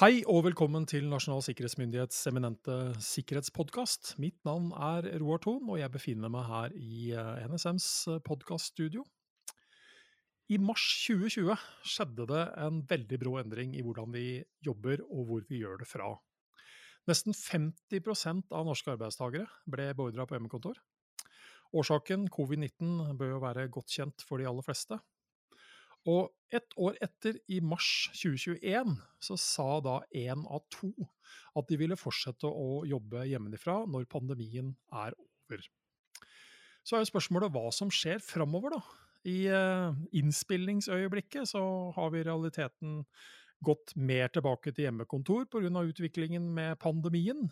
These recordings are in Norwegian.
Hei og velkommen til Nasjonal sikkerhetsmyndighets eminente sikkerhetspodkast. Mitt navn er Roar Thon, og jeg befinner meg her i eh, NSMs podkaststudio. I mars 2020 skjedde det en veldig brå endring i hvordan vi jobber og hvor vi gjør det fra. Nesten 50% av norske arbeidstakere ble beordra på hjemmekontor. Årsaken, covid-19, bør jo være godt kjent for de aller fleste. Og ett år etter, i mars 2021, så sa da én av to at de ville fortsette å jobbe hjemmefra når pandemien er over. Så er jo spørsmålet hva som skjer framover, da. I uh, innspillingsøyeblikket så har vi i realiteten gått mer tilbake til hjemmekontor pga. utviklingen med pandemien.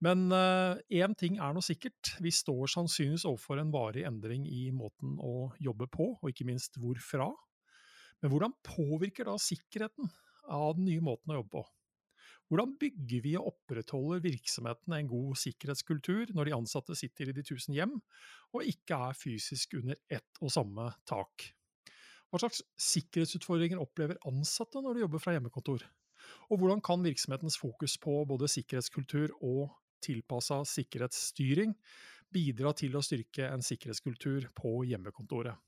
Men én uh, ting er nå sikkert, vi står sannsynligvis overfor en varig endring i måten å jobbe på, og ikke minst hvorfra. Men hvordan påvirker da sikkerheten av den nye måten å jobbe på? Hvordan bygger vi og opprettholder virksomheten en god sikkerhetskultur når de ansatte sitter i de tusen hjem, og ikke er fysisk under ett og samme tak? Hva slags sikkerhetsutfordringer opplever ansatte når de jobber fra hjemmekontor? Og hvordan kan virksomhetens fokus på både sikkerhetskultur og tilpassa sikkerhetsstyring bidra til å styrke en sikkerhetskultur på hjemmekontoret?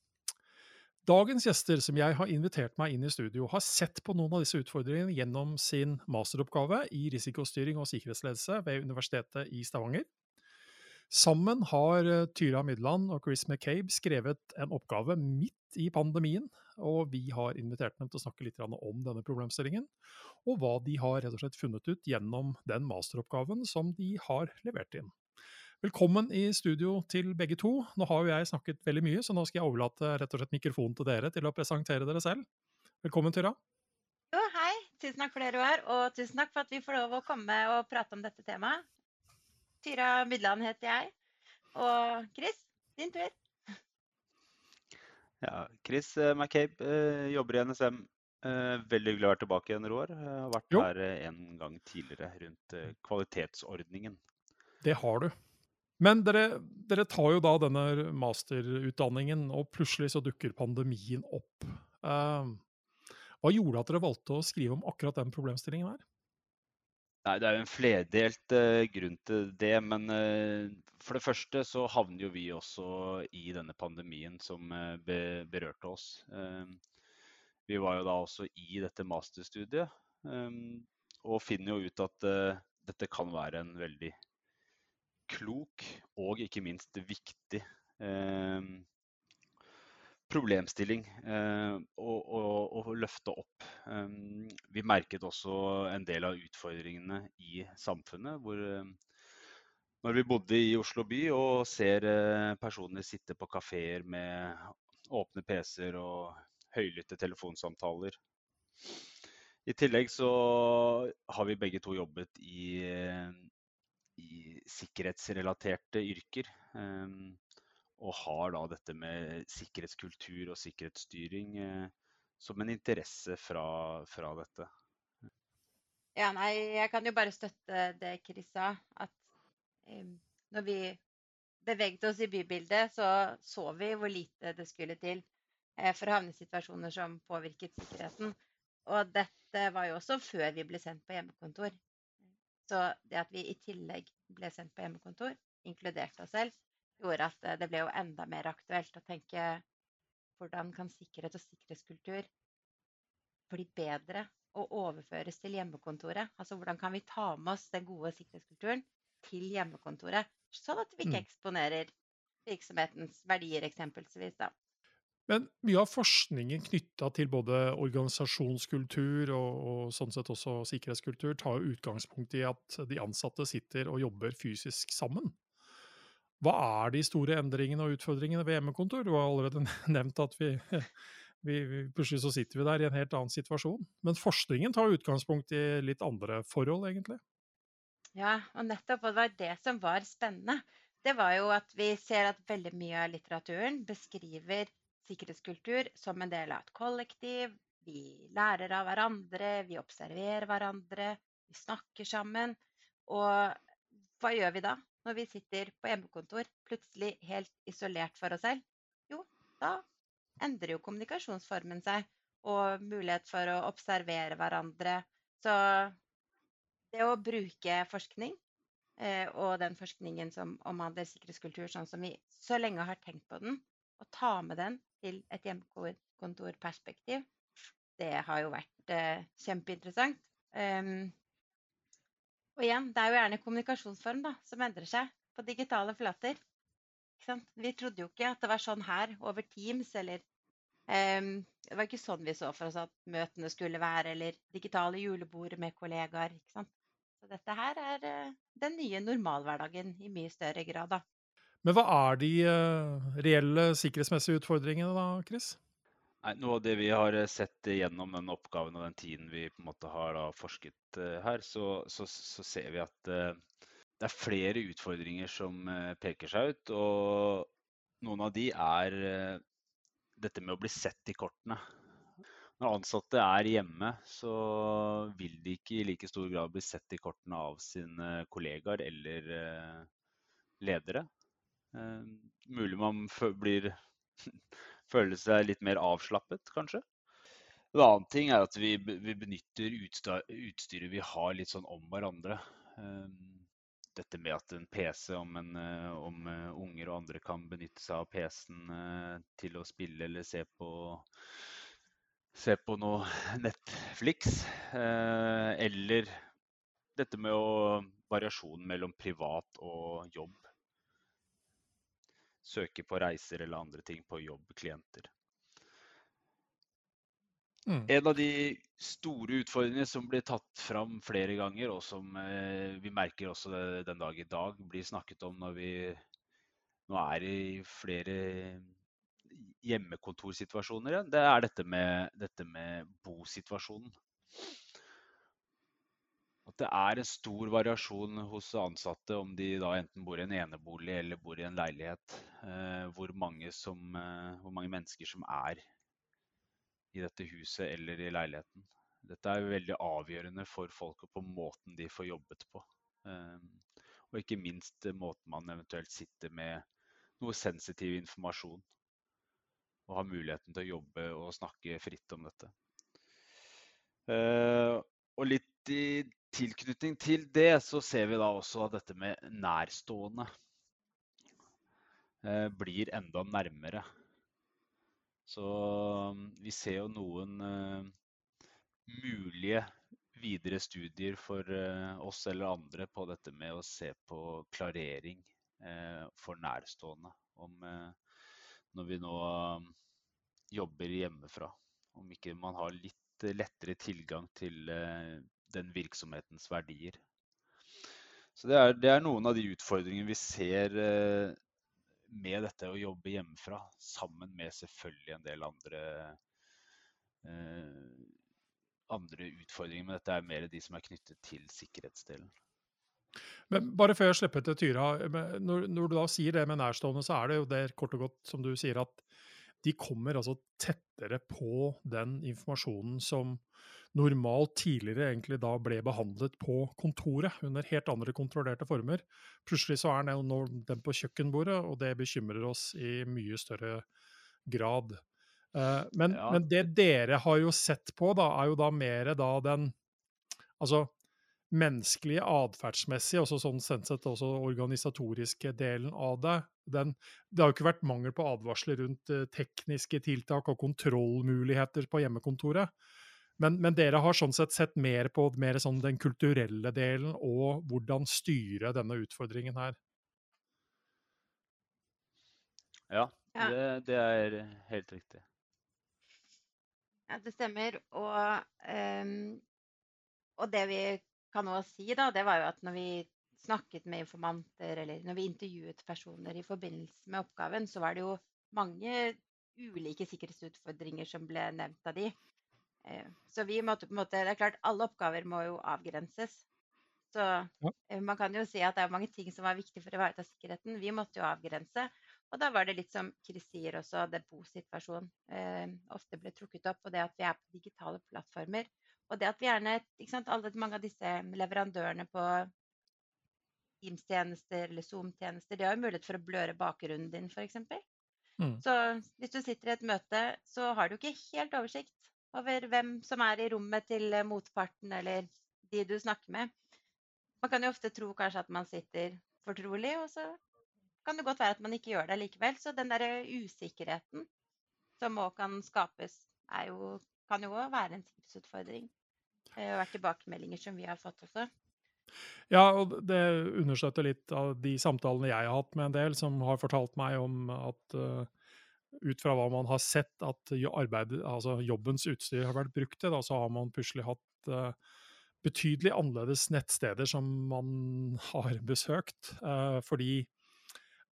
Dagens gjester som jeg har invitert meg inn i studio, har sett på noen av disse utfordringene gjennom sin masteroppgave i risikostyring og sikkerhetsledelse ved Universitetet i Stavanger. Sammen har eh, Tyra Mydland og Chris McCabe skrevet en oppgave midt i pandemien, og vi har invitert dem til å snakke litt om denne problemstillingen, og hva de har rett og slett funnet ut gjennom den masteroppgaven som de har levert inn. Velkommen i studio til begge to. Nå har jo jeg snakket veldig mye, så nå skal jeg overlate rett og slett mikrofonen til dere til å presentere dere selv. Velkommen, Tyra. Jo, hei. Tusen takk for det, Roar. Og tusen takk for at vi får lov å komme og prate om dette temaet. Tyra Midland heter jeg. Og Chris, din tur. Ja, Chris eh, McCabe eh, jobber i NSM. Eh, veldig hyggelig å være tilbake igjen, Roar. Har vært jo. her en gang tidligere rundt kvalitetsordningen. Det har du. Men dere, dere, tar jo da denne masterutdanningen, og plutselig så dukker pandemien opp. Uh, hva gjorde at dere valgte å skrive om akkurat den problemstillingen her? Nei, Det er jo en flerdelt uh, grunn til det. Men uh, for det første så havner jo vi også i denne pandemien som be berørte oss. vi var jo da også i dette masterstudiet og finner jo ut at dette kan være en veldig klok og ikke minst viktig eh, problemstilling eh, å, å, å, løfte opp. Eh, vi merket også en del av utfordringene i samfunnet. hvor når vi bodde i Oslo by og ser personer sitte på kafeer med åpne PC-er og høylytte telefonsamtaler. I tillegg så har vi begge to jobbet i i sikkerhetsrelaterte yrker. Ehm, og har da dette med sikkerhetskultur og sikkerhetsstyring eh, som en interesse fra, fra dette. Ja, nei, jeg kan jo bare støtte det Chris sa. At um, når vi beveget oss i bybildet, så så vi hvor lite det skulle til eh, for å havne i situasjoner som påvirket sikkerheten. Og dette var jo også før vi ble sendt på hjemmekontor. Så det at vi i tillegg ble sendt på hjemmekontor, inkludert oss selv, gjorde at eh, det ble jo enda mer aktuelt å tenke hvordan kan sikkerhet og sikkerhetskultur bli bedre og overføres til hjemmekontoret? Altså hvordan kan vi ta med oss den gode sikkerhetskulturen til hjemmekontoret, sånn at vi ikke mm. eksponerer virksomhetens verdier eksempelvis. da. Men mye av forskningen knytta til både organisasjonskultur og, og, sånn sett også sikkerhetskultur tar jo utgangspunkt i at de ansatte sitter og jobber fysisk sammen. Hva er de store endringene og utfordringene ved hjemmekontor? Du har allerede nevnt at vi, vi, plutselig så sitter vi der i en helt annen situasjon. Men forskningen tar utgangspunkt i litt andre forhold, egentlig. Ja, og nettopp. Og det var det som var spennende. Det var jo at vi ser at veldig mye av litteraturen beskriver sikkerhetskultur som en del av et kollektiv. Vi lærer av hverandre, vi observerer hverandre, vi snakker sammen. Og hva gjør vi da når vi sitter på hjemmekontor plutselig helt isolert for oss selv? Jo, da endrer jo kommunikasjonsformen seg. Og mulighet for å observere hverandre, Så det å bruke forskning, eh, og den forskningen som omhandler sikkerhetskultur, sånn som vi så lenge har tenkt på den, og ta med den til et hjemmekontorperspektiv, det har jo vært eh, kjempeinteressant. Um, og igjen, det er jo gjerne kommunikasjonsform da, som endrer seg på digitale flater. Vi trodde jo ikke at det var sånn her over Teams eller Um, det var ikke sånn vi så for oss at møtene skulle være, eller digitale julebord med kollegaer. Så dette her er uh, den nye normalhverdagen i mye større grad, da. Men hva er de uh, reelle sikkerhetsmessige utfordringene da, Chris? Nei, noe av det vi har eh, sett gjennom den oppgaven og den tiden vi på en måte har forsket uh, her, så, så, så, ser vi at det er flere utfordringer som peker seg ut. Og noen av de er dette med å bli sett i kortene. Når ansatte er hjemme, så vil de ikke i like stor grad bli sett i kortene av sine kollegaer eller eh, ledere. Eh, mulig man blir, føler seg litt mer avslappet, kanskje. En annen ting er at vi, vi benytter utstyret vi har litt sånn om hverandre. Eh, dette med at en PC, om, en, eh, om unger og andre kan benytte seg av PC-en til å spille eller se på, se på noe Netflix. Eller dette med å, variasjonen mellom privat og jobb. Søke på reiser eller andre ting på jobbklienter. Mm. En av de store utfordringene som blir tatt fram flere ganger, og som eh, vi merker også den dag i dag blir snakket om når vi nå er i flere hjemmekontorsituasjoner igjen, det er dette med, dette med bosituasjonen. Det er en stor variasjon hos ansatte om de da enten bor i en enebolig eller bor i en leilighet. Eh, hvor, mange som, eh, hvor mange mennesker som er i dette huset eller i leiligheten. Dette er veldig avgjørende for folk og på måten de får jobbet på. Ehm, og ikke minst måten man eventuelt sitter med noe sensitiv informasjon. Og har muligheten til å jobbe og snakke fritt om dette. Og litt i tilknytning til det, så ser vi da også at dette med nærstående eh, blir enda nærmere. Så um, vi ser jo noen uh, mulige videre studier for uh, oss eller andre på dette med å se på klarering for nærstående. Om når vi nå um, jobber hjemmefra, om ikke man har litt lettere tilgang til den virksomhetens verdier. Så det er, det er, noen av de utfordringene vi ser med dette å jobbe hjemmefra, sammen med selvfølgelig en del andre, eh, andre utfordringer. Men dette er mer de som er knyttet til sikkerhetsdelen. Men bare før jeg slipper til Tyra, når, når, du da sier det med nærstående, så er det jo det kort og godt som du sier at de kommer altså tettere på den informasjonen som normalt tidligere egentlig da ble behandlet på kontoret, under helt andre kontrollerte former. Plutselig så er den, den på kjøkkenbordet, og det bekymrer oss i mye større grad. Uh, men, ja. men, det dere har jo sett på, da, er jo da mer da den altså menneskelige, atferdsmessige, også sånn sett også organisatoriske delen av det. Den, det har jo ikke vært mangel på advarsler rundt uh, tekniske tiltak og kontrollmuligheter på hjemmekontoret. Men, men, dere har sånn sett sett mer på mer sånn den kulturelle delen og hvordan styre denne utfordringen her? Ja, ja. Det, det, er helt riktig. Ja, det stemmer. Og, um, og det vi kan nå si, da, det var jo at når vi snakket med informanter, eller når vi intervjuet personer i forbindelse med oppgaven, så var det jo mange ulike sikkerhetsutfordringer som ble nevnt av de. Eh, så vi måtte på en måte Det er klart, alle oppgaver må jo avgrenses. Så. Eh, man kan jo si at det er mange ting som var viktig for å ivareta sikkerheten. Vi måtte jo avgrense. Og da var det litt som Chris sier også, depotsituasjonen eh, ofte ble trukket opp. Og det at vi er på digitale plattformer. Og det at vi gjerne ikke sant, alle, Mange av disse leverandørene på Teams-tjenester eller Zoom-tjenester, de har jo mulighet for å bløre bakgrunnen din, f.eks. Mm. Så hvis du sitter i et møte, så har du ikke helt oversikt over hvem som er i rommet til motparten eller de du snakker med. Man kan jo ofte tro kanskje at man sitter fortrolig, og så kan det godt være at man ikke gjør det likevel. Så den der usikkerheten som òg kan skapes, jo, kan jo òg være en tipsutfordring. Har vært tilbakemeldinger som vi har fått også. Ja, og det understøtter litt av de samtalene jeg har hatt med en del, som har fortalt meg om at uh, ut fra hva man har sett at arbeid, altså jobbens utstyr har vært brukt til, da, så har man plutselig hatt uh, betydelig annerledes nettsteder som man har besøkt. Uh, fordi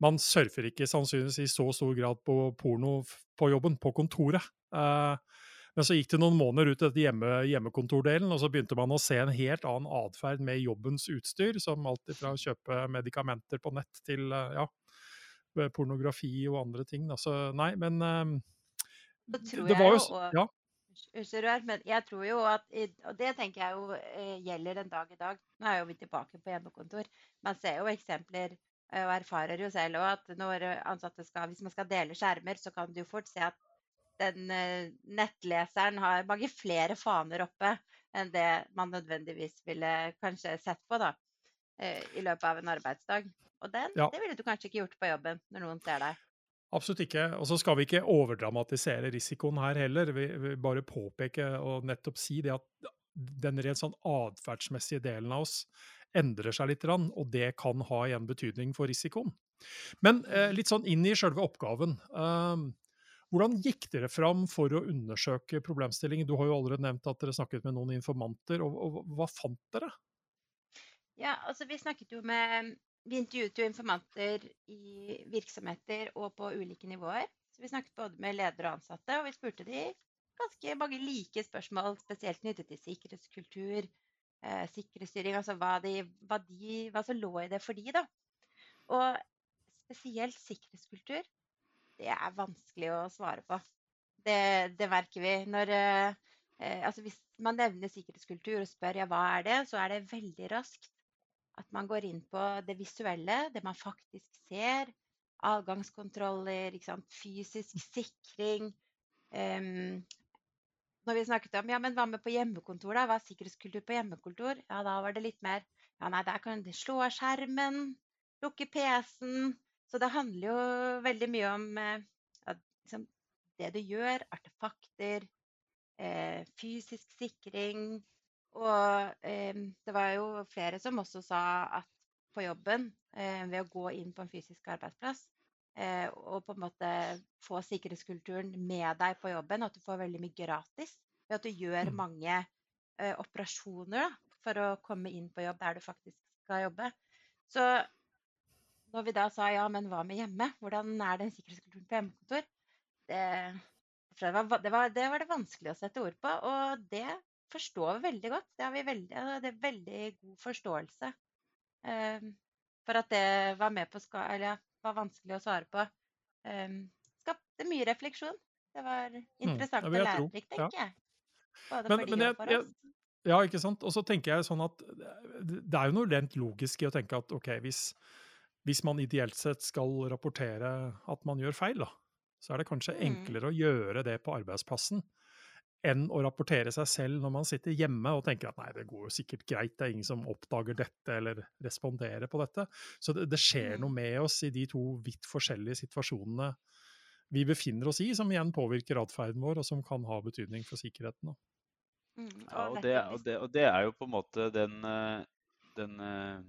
man surfer ikke sannsynligvis i så stor grad på porno på jobben, på kontoret. Uh, men så gikk det noen måneder ut etter hjemme, hjemmekontordelen, og så begynte man å se en helt annen atferd med jobbens utstyr, som alt fra å kjøpe medikamenter på nett til eh, ja, pornografi og andre ting. Så nei, men um, det var jo ja. Unnskyld, men jeg tror jo at Og det tenker jeg jo eh, gjelder den dag i dag. Nå er jo vi tilbake på hjemmekontor. Man ser jo eksempler og erfarer jo selv òg at når ansatte skal, hvis man skal dele skjermer, så kan du fort se at den eh, nettleseren har mange flere faner oppe enn det man nødvendigvis ville kanskje sett på da, eh, i løpet av en arbeidsdag. Og den, ja. det ville du kanskje ikke gjort på jobben når noen ser deg. Absolutt ikke. Og så skal vi ikke overdramatisere risikoen her heller. Vi vil bare påpeke og nettopp si det at den rent sånn atferdsmessige delen av oss endrer seg litt, og det kan ha igjen betydning for risikoen. Men eh, mm. litt sånn inn i sjølve oppgaven. Uh, hvordan gikk dere fram for å undersøke problemstillingen? Du har jo allerede nevnt at dere snakket med noen informanter. og, og Hva fant dere? Ja, altså Vi jo med, vi intervjuet jo informanter i virksomheter og på ulike nivåer. Så Vi snakket både med ledere og ansatte, og vi spurte de ganske mange like spørsmål, spesielt knyttet til sikkerhetskultur, eh, sikkerhetsstyring, altså hva, de, hva, de, hva, som lå i det for de da. Og spesielt sikkerhetskultur det er vanskelig å svare på. Det, det merker vi. Når, eh, altså hvis man nevner sikkerhetskultur og spør ja, hva er det, så er det veldig raskt at man går inn på det visuelle, det man faktisk ser. Avgangskontroller, fysisk sikring. Um, når vi snakket om ja, men hva med på hjemmekontor, da? Hva er sikkerhetskultur på hjemmekontor? Ja, da var det litt mer ja, nei, der kan du slå av skjermen, lukke PC-en, så det handler jo veldig mye om ja, liksom, det du gjør, artefakter, eh, fysisk sikring. Og eh, det var jo flere som også sa at på jobben, eh, ved å gå inn på en fysisk arbeidsplass eh, og på en måte få sikkerhetskulturen med deg på jobben, at du får veldig mye gratis ved at du gjør mm. mange eh, operasjoner da, for å komme inn på jobb der du faktisk skal jobbe. Så når vi da sa ja, men hva med hjemme? Hvordan er den sikkerhetskulturen på hjemmekontor? Det, det, var, det, var, det, var, det vanskelig å sette ord på, og det forstår vi veldig godt. Det har vi veldig, det er veldig god forståelse um, for at det var med på eller var vanskelig å svare på. Um, skapte mye refleksjon. Det var mm, interessant mm, og lærerikt, tenker jeg. Både men, for de og for oss. Ja, ikke sant. Og så tenker jeg sånn at det er jo noe rent logisk i å tenke at ok, hvis hvis man ideelt sett skal rapportere at man gjør feil, da, så er det kanskje mm. enklere å gjøre det på arbeidsplassen enn å rapportere seg selv når man sitter hjemme og tenker at nei, det går jo sikkert greit, det er ingen som oppdager dette eller responderer på dette. Så det, det skjer noe mm. med oss i de to vidt forskjellige situasjonene vi befinner oss i, som igjen påvirker atferden vår, og som kan ha betydning for sikkerheten. Mm, ja, og det, og, det, og det, er jo på en måte den, eh, den eh,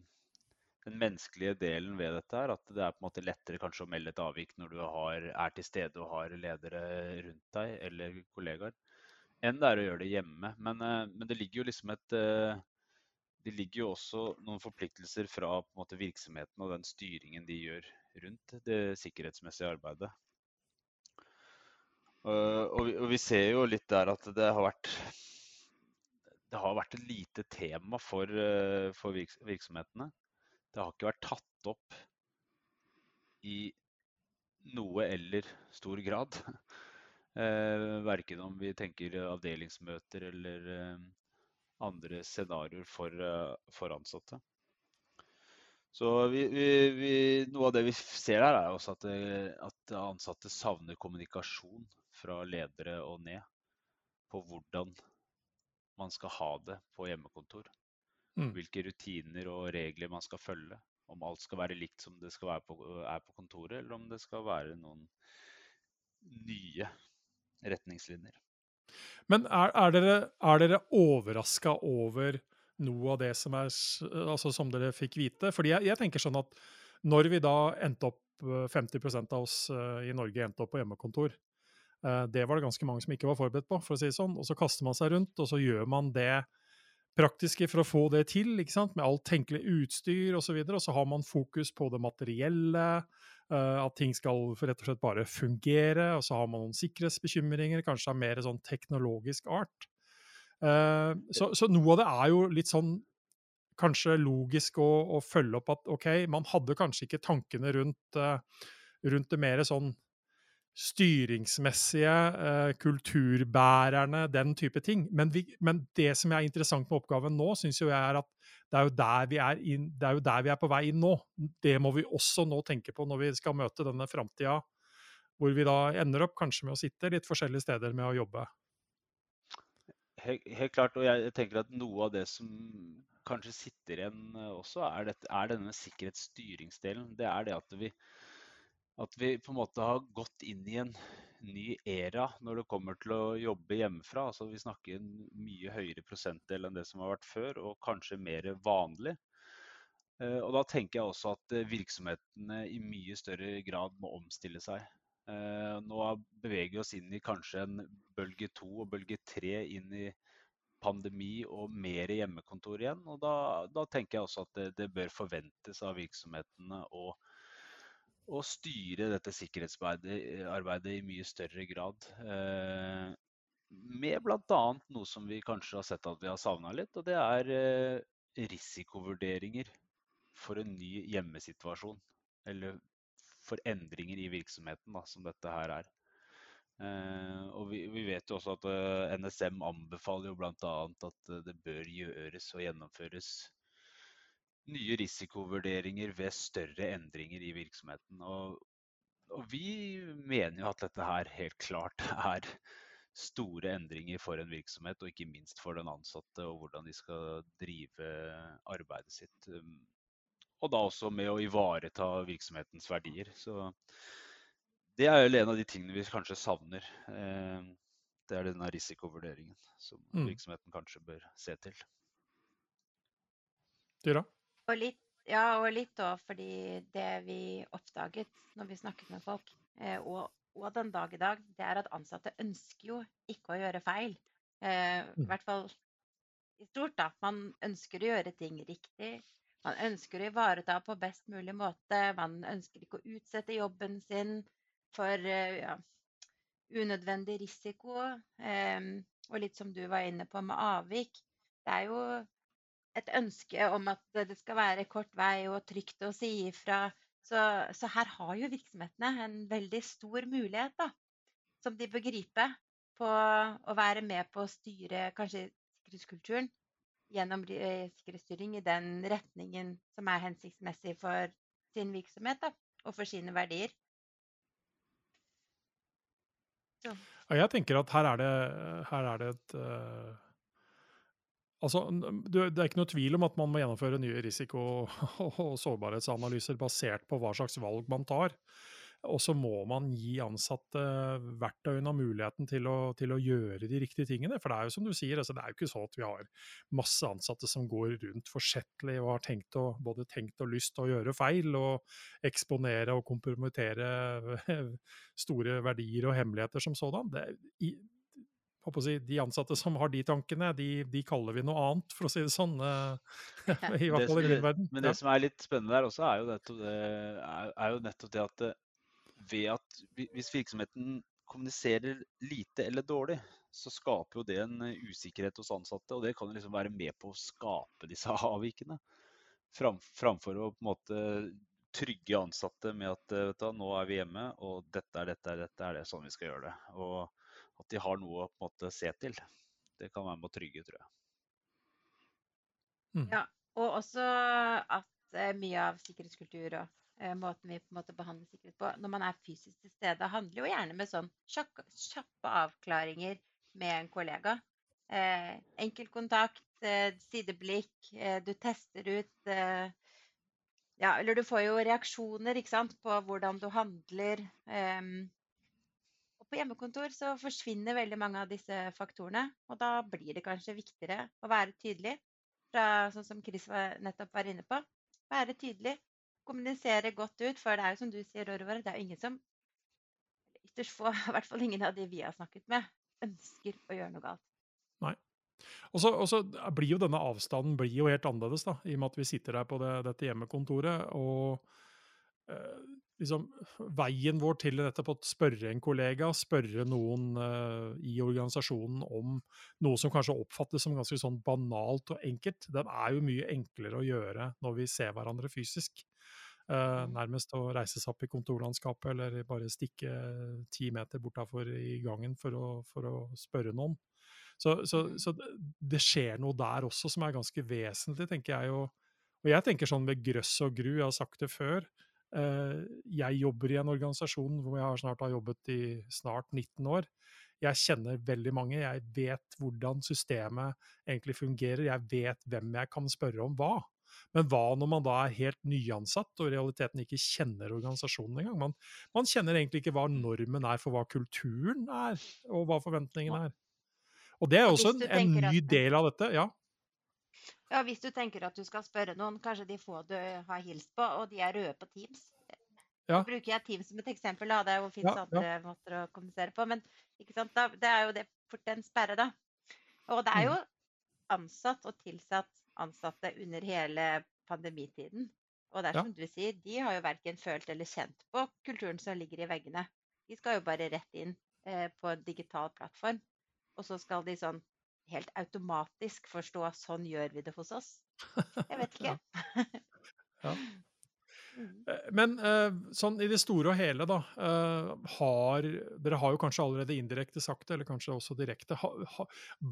den menneskelige delen ved dette er at det er på en måte lettere kanskje å melde et avvik når du har, er til stede og har ledere rundt deg eller kollegaer, enn det er å gjøre det hjemme. Men, eh, men det ligger jo liksom et eh, det ligger jo også noen forpliktelser fra måte, virksomheten og den styringen de gjør rundt det sikkerhetsmessige arbeidet. Og vi, og vi ser jo litt der at det har vært det har vært et lite tema for, eh, for virksomhetene. Det har ikke vært tatt opp i noe eller stor grad. Eh, verken om vi tenker avdelingsmøter eller eh, andre scenarioer for, eh, for, ansatte. Så vi, vi, vi, Noe av det vi ser her, er også at, at, ansatte savner kommunikasjon fra ledere og ned på hvordan man skal ha det på hjemmekontor. Mm. Hvilke rutiner og regler man skal følge. Om alt skal være likt som det skal være på, er på kontoret, eller om det skal være noen nye retningslinjer. Men er, er dere, er dere overraska over noe av det som, er, altså som dere fikk vite? Fordi jeg, jeg tenker sånn at når vi da endte opp eh, 50% av oss eh, i Norge endte opp på hjemmekontor, eh, det var det ganske mange som ikke var forberedt på, for å si det sånn. Og så kaster man seg rundt, og så gjør man det praktiske for å få det til, ikke sant? med alt tenkelig utstyr osv. Og, så og så har man fokus på det materielle, eh, at ting skal rett og slett bare fungere. Og så har man noen sikkerhetsbekymringer, kanskje av mer sånn teknologisk art. Eh, så, så noe av det er jo litt sånn kanskje logisk å, å følge opp at OK, man hadde kanskje ikke tankene rundt, eh, rundt det mer sånn styringsmessige, eh, kulturbærerne, den type ting. Men, vi, men det som er interessant med oppgaven nå, syns jeg er at det er, er inn, det er jo der vi er på vei inn nå. Det må vi også nå tenke på når vi skal møte denne framtida, hvor vi da ender opp kanskje med å sitte litt forskjellige steder med å jobbe. Helt, helt klart, og jeg tenker at noe av det som kanskje sitter igjen også, er, dette, er denne sikkerhetsstyringsdelen. Det er det at vi, at vi på en måte har gått inn i en ny era når det kommer til å jobbe hjemmefra. Altså Vi snakker en mye høyere prosentdel enn det som har vært før, og kanskje mer vanlig. Eh, Og da tenker jeg også at eh, virksomhetene i mye større grad må omstille seg. Eh, Nå beveger vi oss inn i kanskje en bølge to og bølge tre inn i pandemi og mer hjemmekontor igjen. Og da, da tenker jeg også at det, det bør forventes av virksomhetene å, å styre dette sikkerhetsarbeidet i mye større grad. Eh, med bl.a. noe som vi kanskje har sett at vi har savna litt, og det er eh, risikovurderinger for en ny hjemmesituasjon. Eller for endringer i virksomheten, da, som dette her er. Eh, og vi, vi vet jo også at NSM anbefaler jo bl.a. at det bør gjøres og gjennomføres nye risikovurderinger ved større endringer i virksomheten. Og, og vi mener jo at dette her helt klart er store endringer for en virksomhet, og ikke minst for den ansatte, og hvordan de skal drive arbeidet sitt. Um, Og da også med å ivareta virksomhetens verdier. Så det er vel en av de tingene vi kanskje savner. Eh, Det er denne risikovurderingen som Mm. virksomheten kanskje bør se til. Tyra? Og litt, ja, og litt òg fordi det vi oppdaget når vi snakket med folk, eh, og, og den dag i dag, det er at ansatte ønsker jo ikke å gjøre feil. Eh, I Mm. hvert fall i stort, da. Man ønsker å gjøre ting riktig. Man ønsker å ivareta på best mulig måte. Man ønsker ikke å utsette jobben sin for eh, ja, unødvendig risiko. Eh, og litt som du var inne på med avvik. Det er jo et ønske om at det skal være kort vei og trygt å si ifra. Så, så her har jo virksomhetene en veldig stor mulighet, da, som de bør gripe på å være med på å styre kanskje sikkerhetskulturen gjennom eh, sikkerhetsstyring i den retningen som er hensiktsmessig for sin virksomhet da, og for sine verdier. Så. Jeg tenker at her er det, her er det et eh, Altså, Det er ikke noe tvil om at man må gjennomføre nye risiko- og sårbarhetsanalyser basert på hva slags valg man tar. Og så må man gi ansatte verktøyene og muligheten til å, til å gjøre de riktige tingene. For det er jo som du sier, altså, det er jo ikke sånn at vi har masse ansatte som går rundt forsettlig og har tenkt og, både tenkt og lyst til å gjøre feil og eksponere og kompromittere store verdier og hemmeligheter som sådan. Det, i, si, de ansatte som har de tankene, de, de kaller vi noe annet, for å si det sånn. eh, I hvert fall i min verden. Men Ja. det som er litt spennende der også, er jo nettopp det, er, er jo nettopp det at ved at hvis virksomheten kommuniserer lite eller dårlig, så skaper jo det en eh, usikkerhet hos ansatte. Og det kan jo liksom være med på å skape disse avvikene. Fram, framfor å på en måte trygge ansatte med at eh, vet du, nå er vi hjemme, og dette er dette er dette er det sånn vi skal gjøre det. Og at de har noe å på en måte se til. Det kan være med å trygge, tror jeg. Mm. Ja, og også at eh, mye av sikkerhetskultur og eh, måten vi på en måte behandler sikkerhet på, når man er fysisk til stede, handler jo gjerne med sånn kjappe avklaringer med en kollega. Eh, enkel kontakt, eh, sideblikk, eh, du tester ut eh, Ja, eller du får jo reaksjoner ikke sant, på hvordan du handler. ehm. Hjemmekontor så forsvinner veldig mange av disse faktorene. Og da blir det kanskje viktigere å være tydelig, fra, sånn som Chris var, nettopp var inne på. Være tydelig, kommunisere godt ut. For det er jo som du sier, Rorvar, det er ingen som Ytterst få, i hvert fall ingen av de vi har snakket med, ønsker å gjøre noe galt. Så, og så blir jo denne avstanden blir jo helt annerledes, da, i og med at vi sitter her på det, dette hjemmekontoret. Og eh, liksom veien vår til nettopp å spørre en kollega, spørre noen uh, i organisasjonen om noe som kanskje oppfattes som ganske sånn banalt og enkelt, den er jo mye enklere å gjøre når vi ser hverandre fysisk. Uh, nærmest å reise seg opp i kontorlandskapet eller bare stikke ti meter bortafor i gangen for å, for å spørre noen. Så, så, så, det skjer noe der også som er ganske vesentlig, tenker jeg. Og, og jeg tenker sånn med grøss og gru, jeg har sagt det før. Eh, jeg jobber i en organisasjon hvor jeg har snart har jobbet i snart 19 år. Jeg kjenner veldig mange, jeg vet hvordan systemet egentlig fungerer, jeg vet hvem jeg kan spørre om hva. Men hva når man da er helt nyansatt og i realiteten ikke kjenner organisasjonen engang? Man, man kjenner egentlig ikke hva normen er for hva kulturen er, og hva forventningene er. Og det er også en, en ny del av dette. ja. Ja, Hvis du tenker at du skal spørre noen, kanskje de få du har hilst på, og de er røde på Teams. Ja. Så bruker jeg Teams som et eksempel. da, Det fins ja, andre ja. måter å kommunisere på. Men da, det er jo det fort en sperre, da. Og det er jo ansatt og tilsatt ansatte under hele pandemitiden. Og det er som du sier, de har jo verken følt eller kjent på kulturen som ligger i veggene. De skal jo bare rett inn eh, på en digital plattform. Og så skal de sånn helt automatisk forstå sånn gjør vi det hos oss. Jeg vet ikke. ja. Mm. Eh, men eh, sånn i det store og hele, da. Eh, har, dere har jo kanskje allerede indirekte sagt det, eller kanskje også direkte.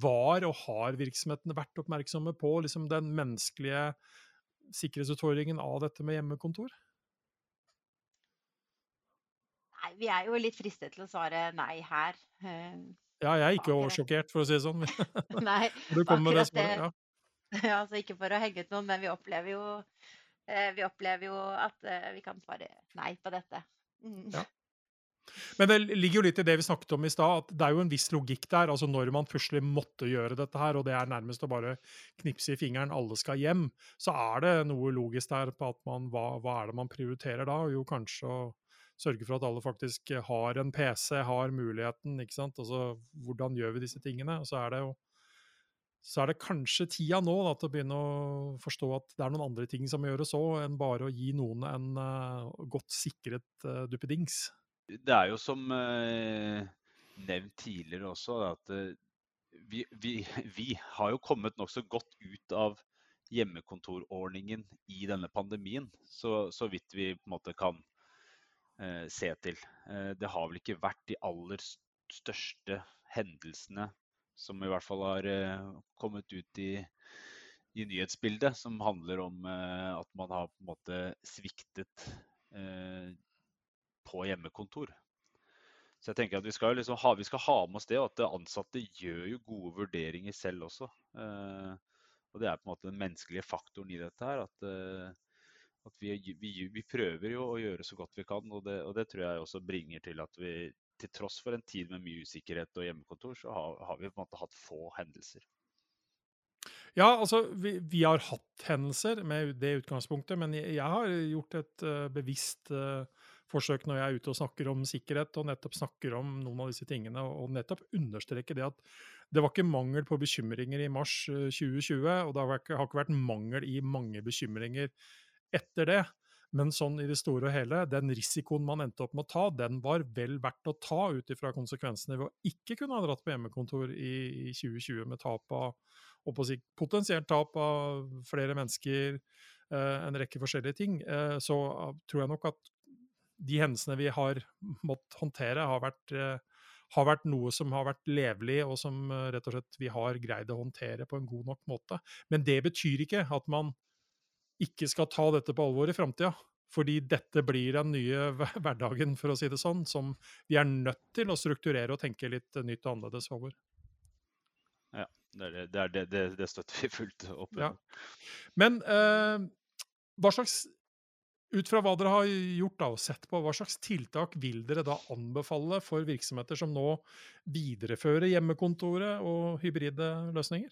var og har virksomhetene vært oppmerksomme på liksom, den menneskelige sikkerhetsutfordringen av dette med hjemmekontor? Nei, vi er jo litt fristet til å svare nei her. Ja, jeg er ikke oversjokkert, for å si det sånn. Nei, du kommer med det svaret, ja. ja. altså ikke for å henge ut noen, men vi opplever jo, eh, vi opplever jo at eh, vi kan svare nei på dette. Mm. Ja. Men det ligger jo litt i det vi snakket om i stad, at det er jo en viss logikk der. altså Når man plutselig måtte gjøre dette her, og det er nærmest å bare knipse i fingeren, alle skal hjem, så er det noe logisk der på at man, hva, hva er det man prioriterer da? Jo, kanskje å sørge for at alle faktisk har en PC, har muligheten. ikke sant? Altså, Hvordan gjør vi disse tingene? Og så er det jo så er det kanskje tida nå da, til å begynne å forstå at det er noen andre ting som må gjøres òg, enn bare å gi noen en uh, godt sikret uh, duppedings. Det er jo som uh, nevnt tidligere også, at vi, vi, vi, har jo kommet nokså godt ut av hjemmekontorordningen i denne pandemien, så, så vidt vi på en måte kan se til. Eh, det har vel ikke vært de aller største hendelsene som i hvert fall har eh, kommet ut i, i, nyhetsbildet, som handler om eh, at man har på en måte sviktet eh, på hjemmekontor. Så jeg tenker at vi skal, liksom ha, vi skal ha med oss det, og at ansatte gjør jo gode vurderinger selv også. Eh, og Det er på en måte den menneskelige faktoren i dette. her, at at vi, vi, vi, prøver jo å gjøre så godt vi kan, og det, og det, tror jeg også bringer til at vi til tross for en tid med mye usikkerhet og hjemmekontor, så har, har vi på en måte hatt få hendelser. Ja, altså vi, vi, har hatt hendelser med det utgangspunktet, men jeg, jeg har gjort et uh, bevisst uh, forsøk når jeg er ute og snakker om sikkerhet, og nettopp snakker om noen av disse tingene, og, nettopp understreke det at det var ikke mangel på bekymringer i mars uh, 2020, og det har ikke, har ikke vært mangel i mange bekymringer etter det. Men sånn i det store og hele, den risikoen man endte opp med å ta, den var vel verdt å ta ut ifra konsekvensene ved å ikke kunne ha dratt på hjemmekontor i, i 2020 med tap av og på potensielt tap av flere mennesker, eh, en rekke forskjellige ting. Eh, så uh, tror jeg nok at de hendelsene vi har måttet håndtere, har vært, har vært noe som har vært levelig, og som rett og slett vi har greid å håndtere på en god nok måte. Men det betyr ikke at man ikke skal ta dette på alvor i framtida. Fordi dette blir den nye hverdagen, for å si det sånn, som vi er nødt til å strukturere og tenke litt nytt og annerledes over. Ja, det, er det, det, det, det støtter vi fullt opp under. Ja. Men eh, hva slags ut fra hva dere har gjort da, og sett på, hva slags tiltak vil dere da anbefale for virksomheter som nå viderefører hjemmekontoret og hybride løsninger?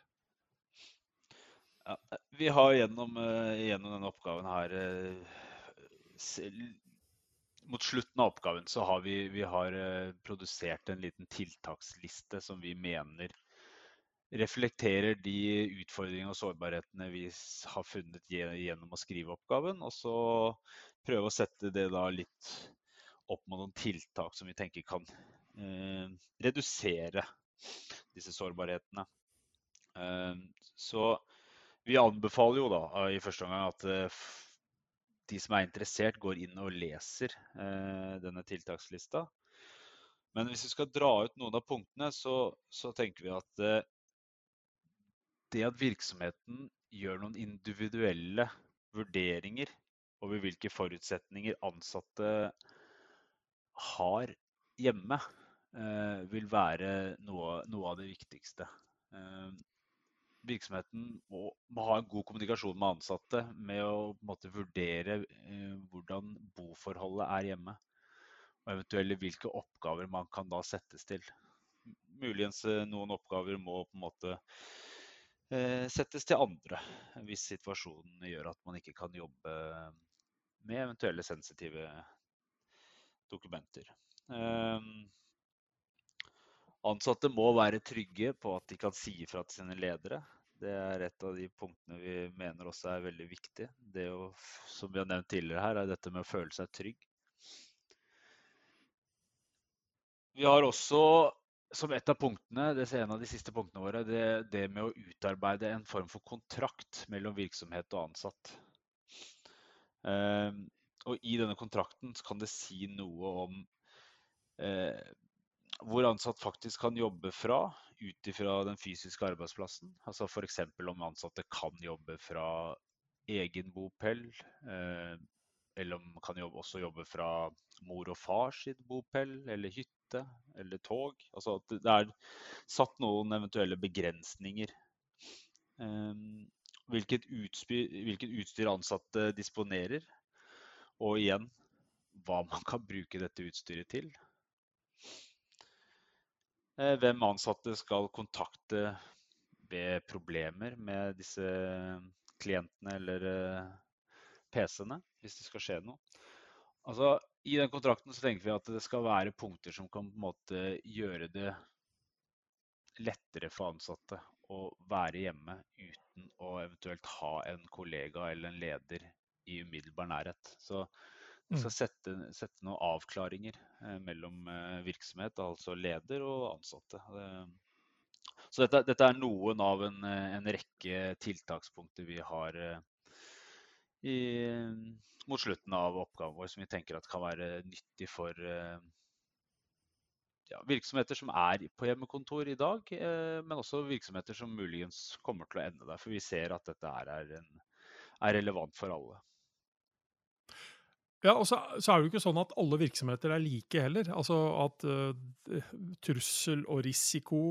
Ja, vi har gjennom, eh, gjennom, denne oppgaven her eh, Mot slutten av oppgaven så har vi, vi har eh, produsert en liten tiltaksliste som vi mener reflekterer de utfordringene og sårbarhetene vi har funnet gjennom å skrive oppgaven. Og så prøve å sette det da litt opp mot noen tiltak som vi tenker kan eh, redusere disse sårbarhetene. Eh, så vi anbefaler jo da i første omgang at eh, de som er interessert, går inn og leser eh, denne tiltakslista. Men hvis vi skal dra ut noen av punktene, så, så tenker vi at eh, det at virksomheten gjør noen individuelle vurderinger over hvilke forutsetninger ansatte har hjemme, eh, vil være noe, noe, av det viktigste. Eh, virksomheten må, må, ha en god kommunikasjon med ansatte med å måte, vurdere eh, hvordan boforholdet er hjemme. Og eventuelle hvilke oppgaver man kan da settes til. Muligens noen oppgaver må på en måte Eh, settes til andre hvis situasjonen gjør at man ikke kan jobbe med eventuelle sensitive dokumenter. Eh, ansatte må være trygge på at de kan si ifra til sine ledere. Det er et av de punktene vi mener også er veldig viktig. Det å, som vi har nevnt tidligere her, er dette med å føle seg trygg. Vi har også som et av punktene, det er en av de siste punktene våre, det, det med å utarbeide en form for kontrakt mellom virksomhet og ansatt. Eh, og I denne kontrakten kan det si noe om eh, hvor ansatt faktisk kan jobbe fra ut ifra den fysiske arbeidsplassen. Altså F.eks. om ansatte kan jobbe fra egen bopel, eh, eller om kan jobbe, også jobbe fra mor og far sitt bopel eller hytte eller tog. Altså at det er satt noen eventuelle begrensninger. Ehm, hvilket utstyr, hvilket utstyr ansatte disponerer, og igjen hva man kan bruke dette utstyret til. Eh, hvem ansatte skal kontakte ved problemer med disse klientene eller eh, PC-ene, hvis det skal skje noe. Altså, I den kontrakten så tenker vi at det skal være punkter som kan på en måte gjøre det lettere for ansatte å være hjemme uten å eventuelt ha en kollega eller en leder i umiddelbar nærhet. Så det skal mm. sette, sette noen avklaringer eh, mellom eh, virksomhet, altså leder og ansatte. Så dette, dette, er noen av en, eh, en rekke tiltakspunkter vi har i mot slutten av oppgaven vår som vi tenker at kan være nyttig for ja, virksomheter som er på hjemmekontor i dag, men også virksomheter som muligens kommer til å ende der. For vi ser at dette er, en, er relevant for alle. Ja, og så, så, er det jo ikke sånn at alle virksomheter er like heller. Altså at uh, trussel og risiko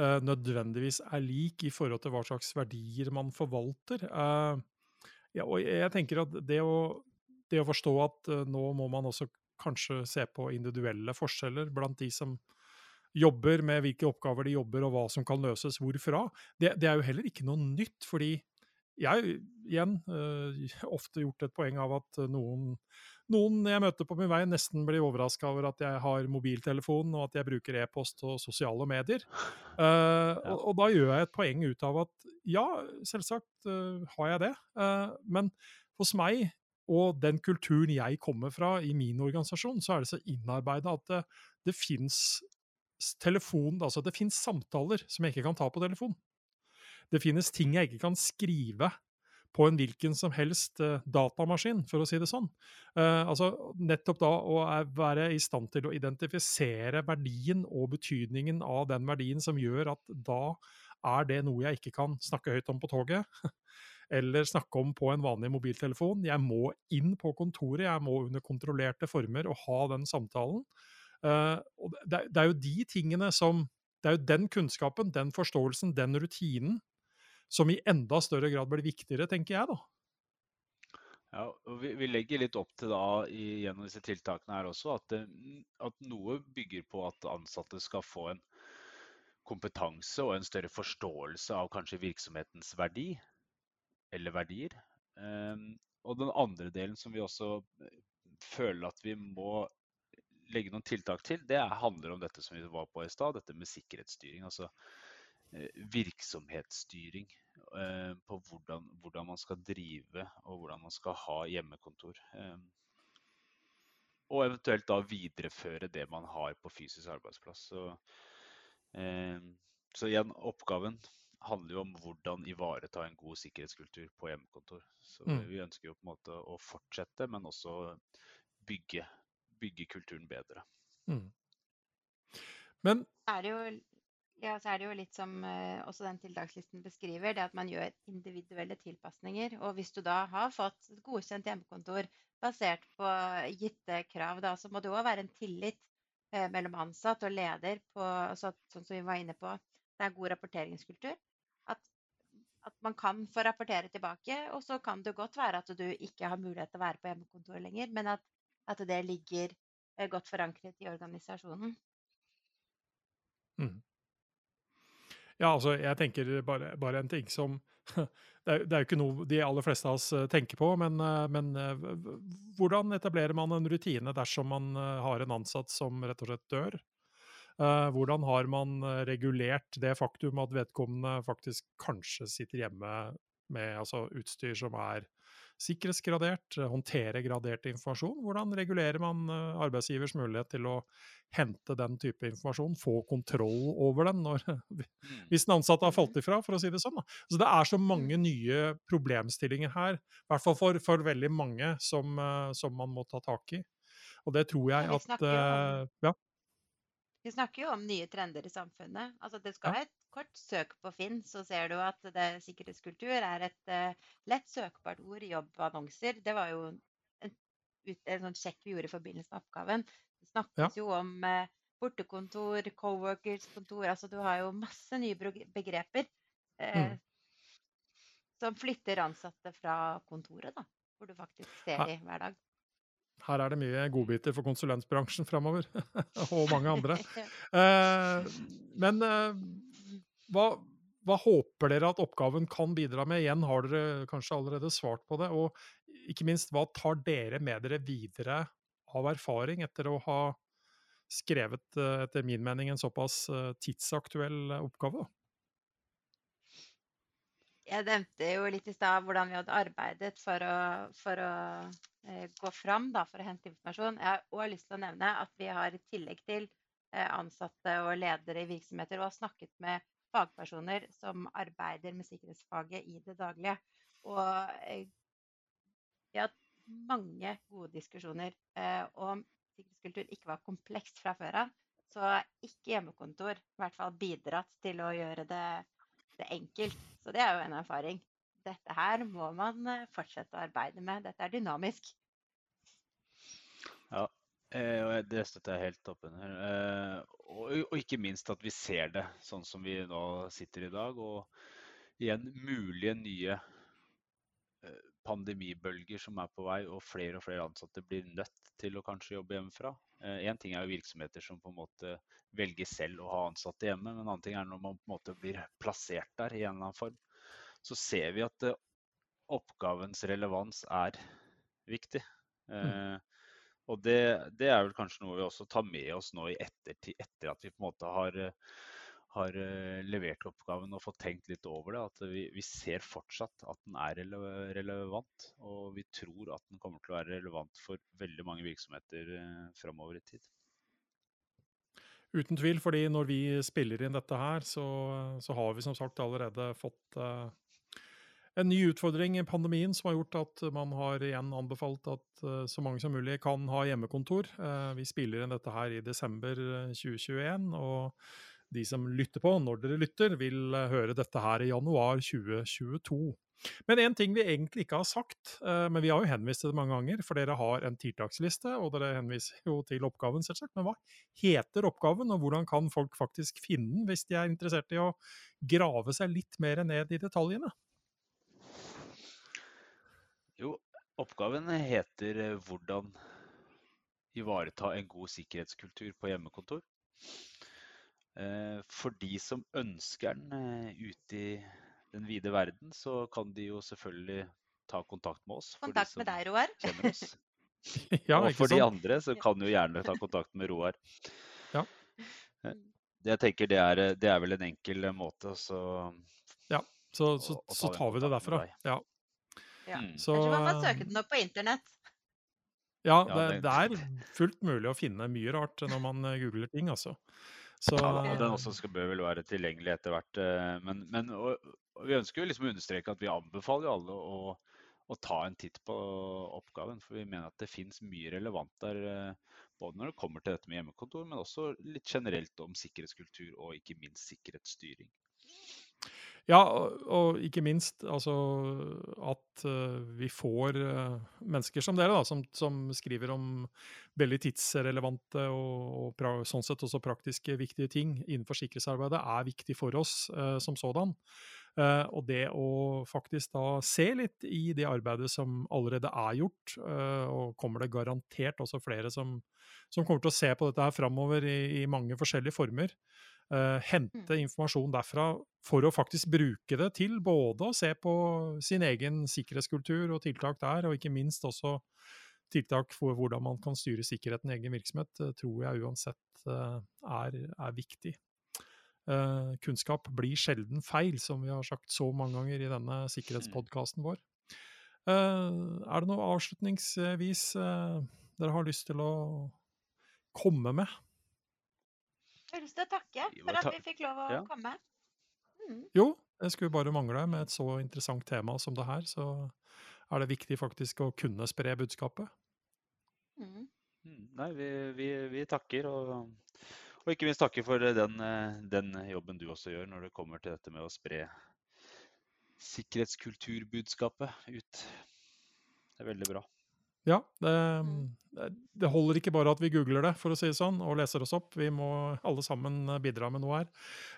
uh, nødvendigvis er lik i forhold til hva slags verdier man forvalter. Uh, ja, og jeg tenker at det å, det å forstå at nå må man også kanskje se på individuelle forskjeller blant de som jobber med hvilke oppgaver de jobber og hva som kan løses hvorfra, det, det er jo heller ikke noe nytt. fordi jeg igjen uh, ofte gjort et poeng av at noen noen jeg møter på min vei, nesten blir overraska over at jeg har mobiltelefon og at jeg bruker e-post og sosiale medier. Uh, ja. og, og, da gjør jeg et poeng ut av at ja, selvsagt uh, har jeg det. Men hos meg og den kulturen jeg kommer fra i min organisasjon, så er det så innarbeida at det, det fins telefon, altså det fins samtaler som jeg ikke kan ta på telefon. Det finnes ting jeg ikke kan skrive på en hvilken som helst uh, datamaskin, for å si det sånn. Uh, altså Nettopp da å være i stand til å identifisere verdien og betydningen av den verdien som gjør at da er det noe jeg ikke kan snakke høyt om på toget. eller snakke om på en vanlig mobiltelefon. Jeg må inn på kontoret, jeg må under kontrollerte former og ha den samtalen. Uh, og det, det, er jo de tingene som det er jo den kunnskapen, den forståelsen, den rutinen som i enda større grad blir viktigere, tenker jeg da. Ja, og vi, vi, legger litt opp til da i, gjennom disse tiltakene her også at, det, at, noe bygger på at ansatte skal få en kompetanse og en større forståelse av kanskje virksomhetens verdi eller verdier. Um, og den andre delen som vi også eh, føler at vi må legge noen tiltak til, det handler om dette som vi var på i stad, dette med sikkerhetsstyring. Altså virksomhetsstyring eh, på hvordan, hvordan, man skal drive og hvordan man skal ha hjemmekontor. Eh, og eventuelt da videreføre det man har på fysisk arbeidsplass. Så, eh, så igjen, oppgaven handler jo om hvordan ivareta en god sikkerhetskultur på hjemmekontor. Så mm. vi ønsker jo på en måte å fortsette, men også bygge bygge kulturen bedre. Mm. Men er det jo, ja, så er det jo litt som uh, også den tiltakslisten beskriver, det at man gjør individuelle tilpasninger. Og hvis du da har fått et godkjent hjemmekontor basert på gitte krav, da, så må det òg være en tillit uh, mellom ansatt og leder på så, sånn som vi var inne på. Det er god rapporteringskultur. At, at man kan få rapportere tilbake, og så kan det godt være at du ikke har mulighet til å være på hjemmekontor lenger, men at at det ligger eh, godt forankret i organisasjonen. Mm. Ja, altså, jeg tenker bare, bare en ting som det er, det er, jo ikke noe de aller fleste av oss eh, tenker på, men, eh, men, hvordan etablerer man en rutine dersom man har en ansatt som rett og slett dør? Hvordan har man regulert det faktum at vedkommende faktisk kanskje sitter hjemme med altså, utstyr som er sikkerhetsgradert, eh, håndtere gradert informasjon. Hvordan regulerer man eh, arbeidsgivers mulighet til å hente den type informasjon, få kontroll over den når, mm. hvis den ansatte har falt ifra, for å si det sånn. Så Det er så mange nye problemstillinger her, i hvert fall for, for veldig mange, som, eh, som, man må ta tak i. Og det tror jeg at ja. Vi snakker jo om nye trender i samfunnet. Altså, det skal ja. et kort søk på Finn, så ser du at det, sikkerhetskultur er et uh, lett søkbart ord i jobbannonser. Det var jo en, en sånn sjekk vi gjorde i forbindelse med oppgaven. Det snakkes ja. jo om uh, bortekontor, co-workers-kontor. Altså du har jo masse nye begreper uh, mm. som flytter ansatte fra kontoret, da. Hvor du faktisk ser ja. hver dag. Her er det mye godbiter for konsulentbransjen framover, og mange andre. Eh, men eh, hva, hva, håper dere at oppgaven kan bidra med? Igjen har dere kanskje allerede svart på det. Og ikke minst, hva tar dere med dere videre av erfaring etter å ha skrevet, eh, etter min mening, en såpass eh, tidsaktuell oppgave? Jeg nevnte jo litt i stad hvordan vi hadde arbeidet for å, for å eh, gå fram da, for å hente informasjon. Jeg har òg lyst til å nevne at vi har i tillegg til eh, ansatte og ledere i virksomheter har snakket med fagpersoner som arbeider med sikkerhetsfaget i det daglige. Og eh, vi har hatt mange gode diskusjoner. Om sikkerhetskultur ikke var komplekst fra før av, så ikke hjemmekontor i hvert fall bidratt til å gjøre det enkelt. Så det er jo en erfaring. Dette her må man eh, fortsette å arbeide med. Dette er dynamisk. Ja, Eh, det støtter jeg helt opp under. Eh, og, ikke minst at vi ser det sånn som vi nå sitter i dag. Og igjen mulige nye pandemibølger som er på vei, og flere og flere ansatte blir nødt til å kanskje jobbe hjemmefra. Én eh, ting er jo virksomheter som på en måte velger selv å ha ansatte hjemme, men en annen ting er når man på en måte blir plassert der i en eller annen form. Så ser vi at eh, oppgavens relevans er viktig. Mm. Eh, og det, det, er vel kanskje noe vi også tar med oss nå i ettertid, etter at vi på en måte har, har eh, levert oppgaven og fått tenkt litt over det. At vi, vi ser fortsatt at den er relevant. Og vi tror at den kommer til å være relevant for veldig mange virksomheter eh, framover i tid. Uten tvil, fordi når vi spiller inn dette her, så, så har vi som sagt allerede fått uh, en ny utfordring i pandemien som har gjort at man har igjen anbefalt at uh, så mange som mulig kan ha hjemmekontor. Uh, vi spiller inn dette her i desember 2021, eh, og de som lytter på, når dere lytter, vil eh, høre dette her i januar 2022. Men en ting vi egentlig ikke har sagt, eh, men vi har jo henvist til det mange ganger, for dere har en tiltaksliste, og dere henviser jo til oppgaven, selvsagt. Men hva heter oppgaven, og hvordan kan folk faktisk finne den, hvis de er interessert i å grave seg litt mer ned i detaljene? Jo, oppgaven heter eh, 'Hvordan ivareta en god sikkerhetskultur på hjemmekontor'. Eh, for de som ønsker den ute i den vide verden, så kan de jo selvfølgelig ta kontakt med oss. Kontakt med deg, Roar. Ja, og for de andre så kan jo gjerne ta kontakt med Roar. Ja. Mm. Jeg tenker det er, det er vel en enkel måte, så Ja, så, så, så tar vi det derfra. Ja. Ja. Mm. Kanskje man må søke den opp på internett. Ja, det, det- er fullt mulig å finne mye rart når man eh, googler ting, altså. Så, Ja, den også skal, bør vel være tilgjengelig etter hvert. eh, Men, men og, og vi ønsker jo liksom å understreke at vi anbefaler alle å, å ta en titt på oppgaven. For vi mener at det finnes mye relevant der. eh, Både når det kommer til dette med hjemmekontor, men også litt generelt om sikkerhetskultur og ikke minst sikkerhetsstyring. Ja, og, ikke minst altså at eh, vi får eh, mennesker som dere, da, som, som skriver om veldig tidsrelevante og, og sånn sett også praktiske viktige ting innenfor sikkerhetsarbeidet, er viktig for oss eh, som sådan. Eh, og det å faktisk da se litt i det arbeidet som allerede er gjort, eh, og kommer det garantert også flere som, som kommer til å se på dette her framover i, i mange forskjellige former. Eh, hente informasjon derfra for å faktisk bruke det til både å se på sin egen sikkerhetskultur og tiltak der, og ikke minst også tiltak for hvordan man kan styre sikkerheten i egen virksomhet, eh, tror jeg uansett eh, er, er viktig. Uh, kunnskap blir sjelden feil, som vi har sagt så mange ganger i denne sikkerhetspodkasten vår. Uh, er det noe avslutningsvis uh, dere har lyst til å komme med? Jeg har lyst til å takke for at vi fikk lov å Ja. komme. Mm. Jo, det skulle bare mangle. Med et så interessant tema som det her, så er det viktig faktisk å kunne spre budskapet. Mm. Mm, Nei, vi, vi, vi takker, og, og ikke minst takker for den, den jobben du også gjør når det kommer til dette med å spre sikkerhetskulturbudskapet ut. Det er veldig bra. Ja, det, Mm. det- det holder ikke bare at vi googler det, for å si det sånn, og leser oss opp. Vi må alle sammen eh, bidra med noe her.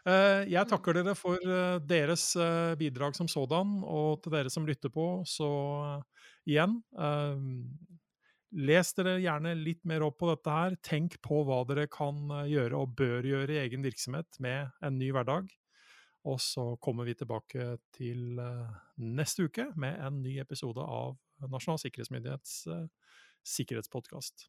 Eh, Jeg Mm. takker dere for eh, deres bidrag som sådan, og til dere som lytter på, så igjen Les dere gjerne litt mer opp på dette her. Tenk på hva dere kan gjøre og bør gjøre i egen virksomhet med en ny hverdag. Og så kommer vi tilbake til neste uke med en ny episode av Nasjonal sikkerhetsmyndighets eh, sikkerhetspodkast.